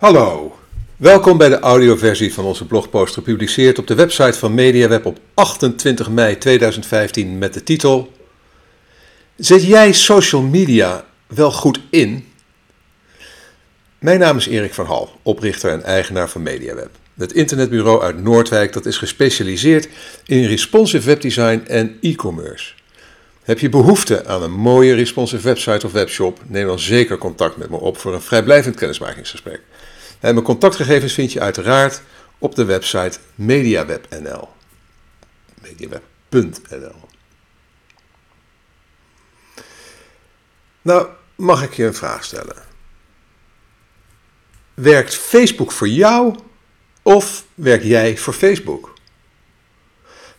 Hallo, welkom bij de audioversie van onze blogpost gepubliceerd op de website van MediaWeb op 28 mei 2015 met de titel Zet jij social media wel goed in? Mijn naam is Erik van Hal, oprichter en eigenaar van MediaWeb. Het internetbureau uit Noordwijk dat is gespecialiseerd in responsive webdesign en e-commerce. Heb je behoefte aan een mooie responsive website of webshop? Neem dan zeker contact met me op voor een vrijblijvend kennismakingsgesprek. En mijn contactgegevens vind je uiteraard op de website mediaweb.nl. Mediaweb.nl. Nou, mag ik je een vraag stellen? Werkt Facebook voor jou of werk jij voor Facebook?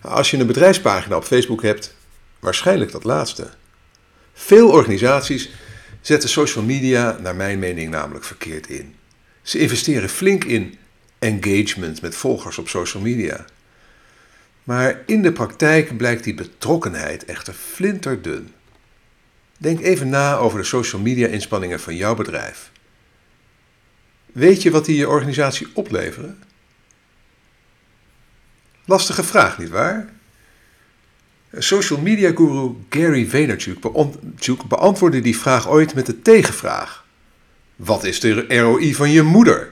Als je een bedrijfspagina op Facebook hebt, waarschijnlijk dat laatste. Veel organisaties zetten social media, naar mijn mening, namelijk verkeerd in. Ze investeren flink in engagement met volgers op social media. Maar in de praktijk blijkt die betrokkenheid echter flinterdun. Denk even na over de social media inspanningen van jouw bedrijf. Weet je wat die je organisatie opleveren? Lastige vraag, nietwaar? Social media guru Gary Vaynerchuk beantwoordde die vraag ooit met de tegenvraag. Wat is de ROI van je moeder?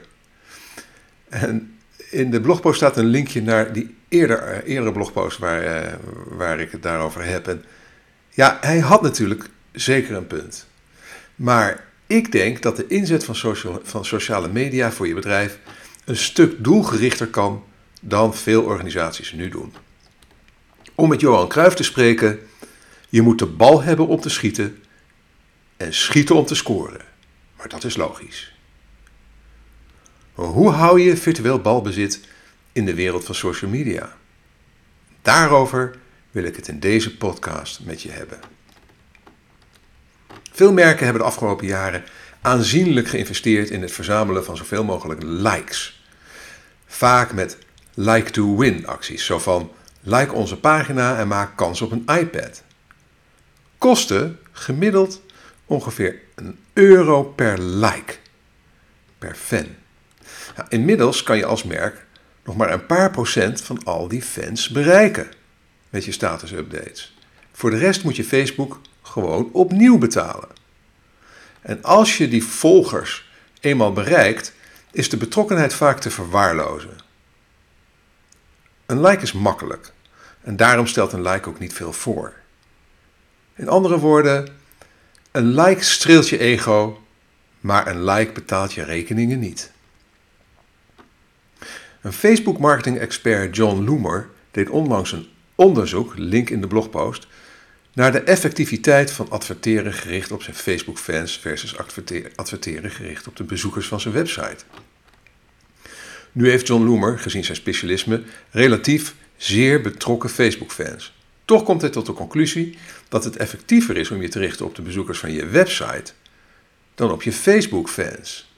En in de blogpost staat een linkje naar die eerder, eerdere blogpost waar, eh, waar ik het daarover heb. Ja, hij had natuurlijk zeker een punt. Maar ik denk dat de inzet van, social, van sociale media voor je bedrijf een stuk doelgerichter kan dan veel organisaties nu doen. Om met Johan Cruijff te spreken, je moet de bal hebben om te schieten en schieten om te scoren. Maar dat is logisch. Hoe hou je virtueel balbezit in de wereld van social media? Daarover wil ik het in deze podcast met je hebben. Veel merken hebben de afgelopen jaren aanzienlijk geïnvesteerd in het verzamelen van zoveel mogelijk likes. Vaak met like to win acties, zo van like onze pagina en maak kans op een iPad. Kosten gemiddeld ongeveer een euro per like, per fan. Nou, inmiddels kan je als merk nog maar een paar procent van al die fans bereiken met je status updates. Voor de rest moet je Facebook gewoon opnieuw betalen. En als je die volgers eenmaal bereikt, is de betrokkenheid vaak te verwaarlozen. Een like is makkelijk en daarom stelt een like ook niet veel voor. In andere woorden, een like streelt je ego, maar een like betaalt je rekeningen niet. Een Facebook marketing expert John Loomer deed onlangs een onderzoek, link in de blogpost, naar de effectiviteit van adverteren gericht op zijn Facebook-fans versus adverteren gericht op de bezoekers van zijn website. Nu heeft John Loomer, gezien zijn specialisme, relatief zeer betrokken Facebook-fans. Toch komt hij tot de conclusie dat het effectiever is om je te richten op de bezoekers van je website dan op je Facebook-fans.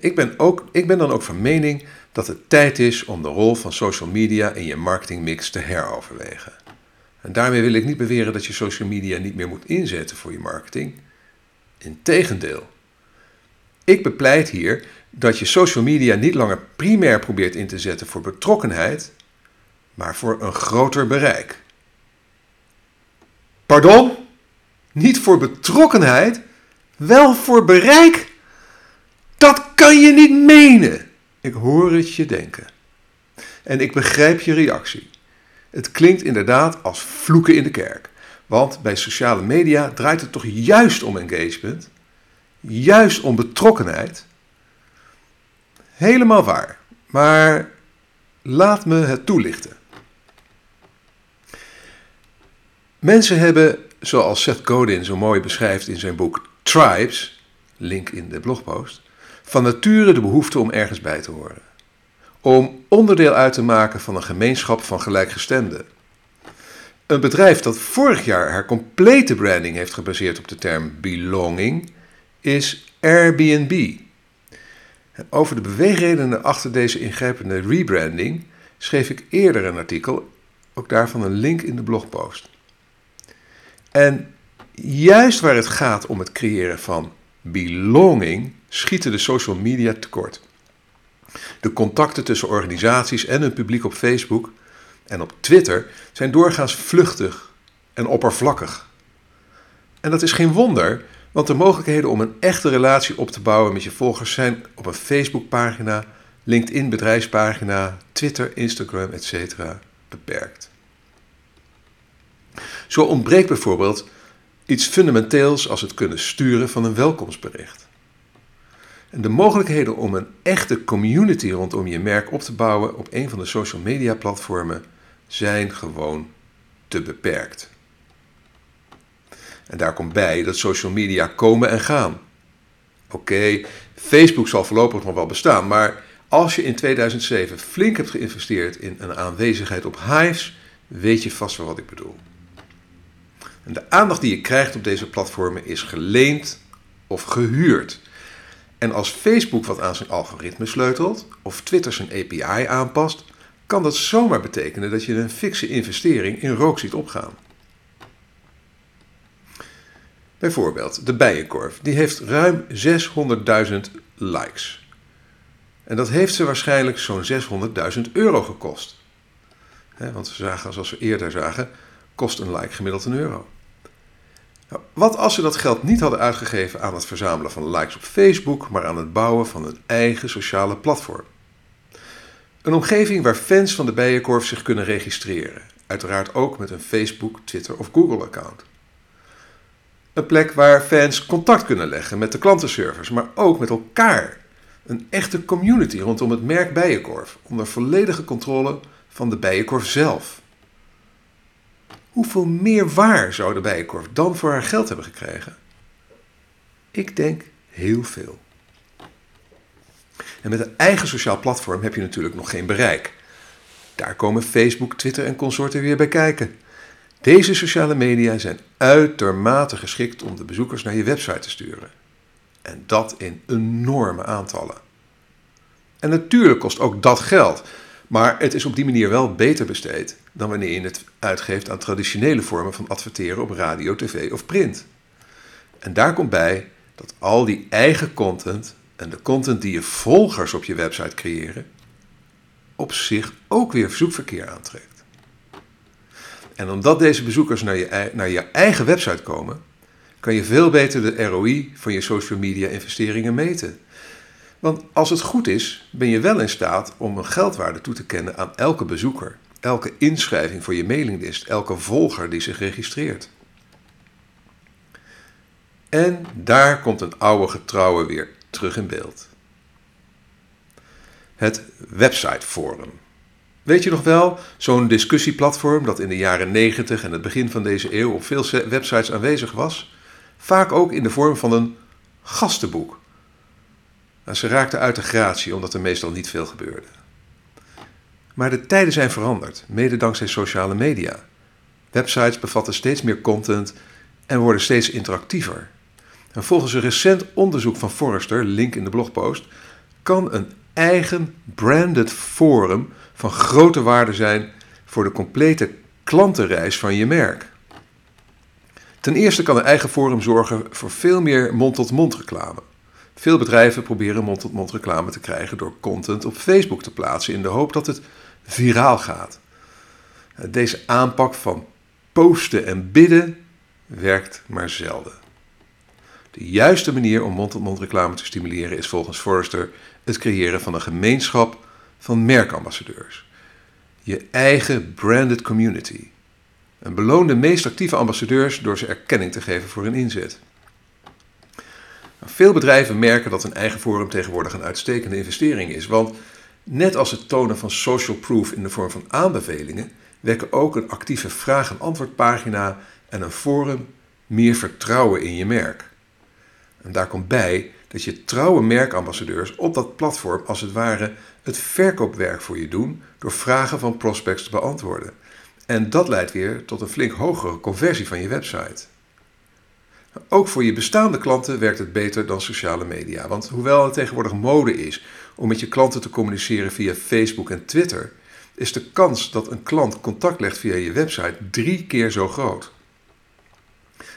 Ik ben, ik ben dan ook van mening dat het tijd is om de rol van social media in je marketingmix te heroverwegen. En daarmee wil ik niet beweren dat je social media niet meer moet inzetten voor je marketing. Integendeel. Ik bepleit hier dat je social media niet langer primair probeert in te zetten voor betrokkenheid, maar voor een groter bereik. Pardon? Niet voor betrokkenheid, wel voor bereik? Dat kan je niet menen. Ik hoor het je denken. En ik begrijp je reactie. Het klinkt inderdaad als vloeken in de kerk. Want bij sociale media draait het toch juist om engagement, juist om betrokkenheid. Helemaal waar, maar laat me het toelichten. Mensen hebben, zoals Seth Godin zo mooi beschrijft in zijn boek Tribes, link in de blogpost, van nature de behoefte om ergens bij te horen. Om onderdeel uit te maken van een gemeenschap van gelijkgestemden. Een bedrijf dat vorig jaar haar complete branding heeft gebaseerd op de term belonging is Airbnb. Over de beweegredenen achter deze ingrijpende rebranding schreef ik eerder een artikel, ook daarvan een link in de blogpost. En juist waar het gaat om het creëren van belonging, schieten de social media tekort. De contacten tussen organisaties en hun publiek op Facebook en op Twitter zijn doorgaans vluchtig en oppervlakkig. En dat is geen wonder, want de mogelijkheden om een echte relatie op te bouwen met je volgers zijn op een Facebookpagina, LinkedIn bedrijfspagina, Twitter, Instagram, etc. beperkt. Zo ontbreekt bijvoorbeeld iets fundamenteels als het kunnen sturen van een welkomstbericht. En de mogelijkheden om een echte community rondom je merk op te bouwen op een van de social media platformen zijn gewoon te beperkt. En daar komt bij dat social media komen en gaan. Oké, Facebook zal voorlopig nog wel bestaan, maar als je in 2007 flink hebt geïnvesteerd in een aanwezigheid op Hives, weet je vast wel wat ik bedoel. En de aandacht die je krijgt op deze platformen is geleend of gehuurd. En als Facebook wat aan zijn algoritme sleutelt of Twitter zijn API aanpast, kan dat zomaar betekenen dat je een fikse investering in rook ziet opgaan. Bijvoorbeeld de Bijenkorf, die heeft ruim 600.000 likes. En dat heeft ze waarschijnlijk zo'n 600.000 euro gekost. want we zagen, zoals we eerder zagen, kost een like gemiddeld een euro. Nou, wat als ze dat geld niet hadden uitgegeven aan het verzamelen van likes op Facebook, maar aan het bouwen van een eigen sociale platform? Een omgeving waar fans van de Bijenkorf zich kunnen registreren, uiteraard ook met een Facebook, Twitter of Google-account. Een plek waar fans contact kunnen leggen met de klantenservice, maar ook met elkaar. Een echte community rondom het merk Bijenkorf, onder volledige controle van de Bijenkorf zelf. Hoeveel meer waar zou de Bijenkorf dan voor haar geld hebben gekregen? Ik denk heel veel. En met een eigen sociaal platform heb je natuurlijk nog geen bereik. Daar komen Facebook, Twitter en consorten weer bij kijken. Deze sociale media zijn uitermate geschikt om de bezoekers naar je website te sturen. En dat in enorme aantallen. En natuurlijk kost ook dat geld. Maar het is op die manier wel beter besteed dan wanneer je het uitgeeft aan traditionele vormen van adverteren op radio, tv of print. En daar komt bij dat al die eigen content en de content die je volgers op je website creëren, op zich ook weer verzoekverkeer aantrekt. En omdat deze bezoekers naar je, naar je eigen website komen, kan je veel beter de ROI van je social media investeringen meten. Want als het goed is, ben je wel in staat om een geldwaarde toe te kennen aan elke bezoeker, elke inschrijving voor je mailinglist, elke volger die zich registreert. En daar komt een oude getrouwe weer terug in beeld. Het websiteforum. Weet je nog wel, zo'n discussieplatform dat in de jaren 90 en het begin van deze eeuw op veel websites aanwezig was? Vaak ook in de vorm van een gastenboek. Nou, ze raakten uit de gratie omdat er meestal niet veel gebeurde. Maar de tijden zijn veranderd, mede dankzij sociale media. Websites bevatten steeds meer content en worden steeds interactiever. En volgens een recent onderzoek van Forrester, link in de blogpost, kan een eigen branded forum van grote waarde zijn voor de complete klantenreis van je merk. Ten eerste kan een eigen forum zorgen voor veel meer mond-tot-mond reclame. Veel bedrijven proberen mond-tot-mond reclame te krijgen door content op Facebook te plaatsen in de hoop dat het viraal gaat. Deze aanpak van posten en bidden werkt maar zelden. De juiste manier om mond-tot-mond reclame te stimuleren is volgens Forrester het creëren van een gemeenschap van merkambassadeurs. Je eigen branded community. En beloon de meest actieve ambassadeurs door ze erkenning te geven voor hun inzet. Veel bedrijven merken dat een eigen forum tegenwoordig een uitstekende investering is, want net als het tonen van social proof in de vorm van aanbevelingen, wekken ook een actieve vraag- en antwoordpagina en een forum meer vertrouwen in je merk. En daar komt bij dat je trouwe merkambassadeurs op dat platform als het ware het verkoopwerk voor je doen door vragen van prospects te beantwoorden. En dat leidt weer tot een flink hogere conversie van je website. Ook voor je bestaande klanten werkt het beter dan sociale media. Want hoewel het tegenwoordig mode is om met je klanten te communiceren via Facebook en Twitter, is de kans dat een klant contact legt via je website drie keer zo groot.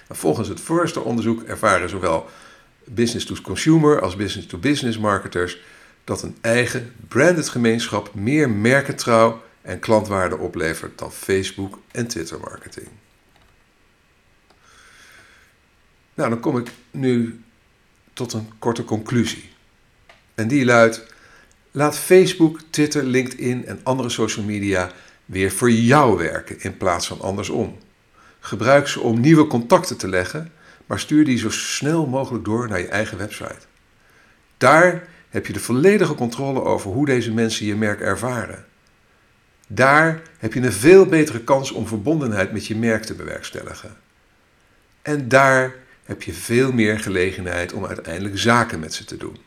Volgens het Forrester-onderzoek ervaren zowel business-to-consumer als business-to-business marketers dat een eigen branded gemeenschap meer merkentrouw en klantwaarde oplevert dan Facebook en Twitter marketing. Nou, dan kom ik nu tot een korte conclusie. En die luidt: laat Facebook, Twitter, LinkedIn en andere social media weer voor jou werken in plaats van andersom. Gebruik ze om nieuwe contacten te leggen, maar stuur die zo snel mogelijk door naar je eigen website. Daar heb je de volledige controle over hoe deze mensen je merk ervaren. Daar heb je een veel betere kans om verbondenheid met je merk te bewerkstelligen. En daar heb je veel meer gelegenheid om uiteindelijk zaken met ze te doen.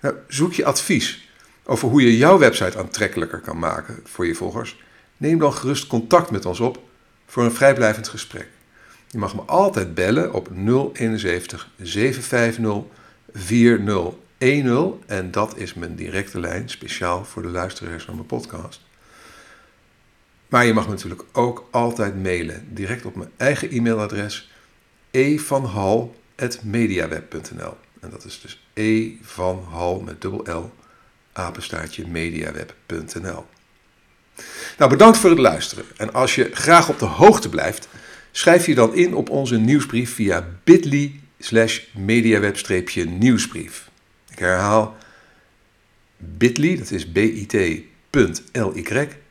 Nou, zoek je advies over hoe je jouw website aantrekkelijker kan maken voor je volgers? Neem dan gerust contact met ons op voor een vrijblijvend gesprek. Je mag me altijd bellen op 071 750 4010 en dat is mijn directe lijn, speciaal voor de luisteraars van mijn podcast. Maar je mag natuurlijk ook altijd mailen, direct op mijn eigen e-mailadres evanhal.mediaweb.nl. En dat is dus e van hal met dubbel L, apenstaartje mediaweb.nl. Nou, bedankt voor het luisteren. En als je graag op de hoogte blijft, schrijf je dan in op onze nieuwsbrief via bit.ly slash mediaweb-nieuwsbrief. Ik herhaal bit.ly, dat is bit.ly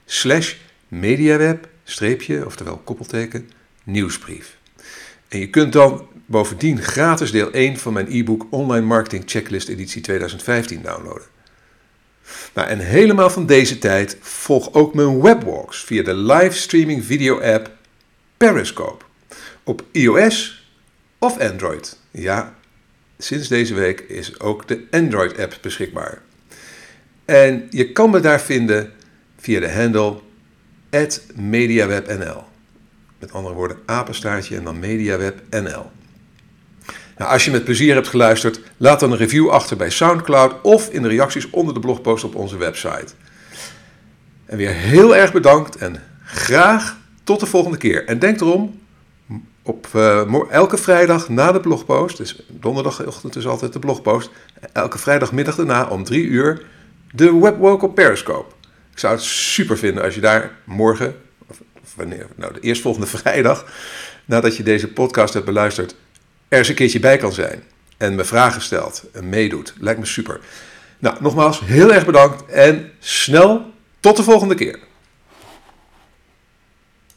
slash mediaweb, oftewel koppelteken, nieuwsbrief. En je kunt dan bovendien gratis deel 1 van mijn e-book Online Marketing Checklist editie 2015 downloaden. Nou, en helemaal van deze tijd volg ook mijn webwalks via de livestreaming video app Periscope op iOS of Android. Ja, sinds deze week is ook de Android app beschikbaar. En je kan me daar vinden via de handle @mediawebnl. Met andere woorden, apenstaartje en dan MediaWebNL. Nou, als je met plezier hebt geluisterd, laat dan een review achter bij SoundCloud of in de reacties onder de blogpost op onze website. En weer heel erg bedankt en graag tot de volgende keer. En denk erom, op uh, elke vrijdag na de blogpost, dus donderdagochtend is altijd de blogpost, elke vrijdagmiddag daarna om drie uur de webwalk op Periscope. Ik zou het super vinden als je daar morgen wanneer, nou, de eerstvolgende vrijdag, nadat je deze podcast hebt beluisterd, er eens een keertje bij kan zijn. En me vragen stelt en meedoet. Lijkt me super. Nou, nogmaals, heel erg bedankt en snel tot de volgende keer.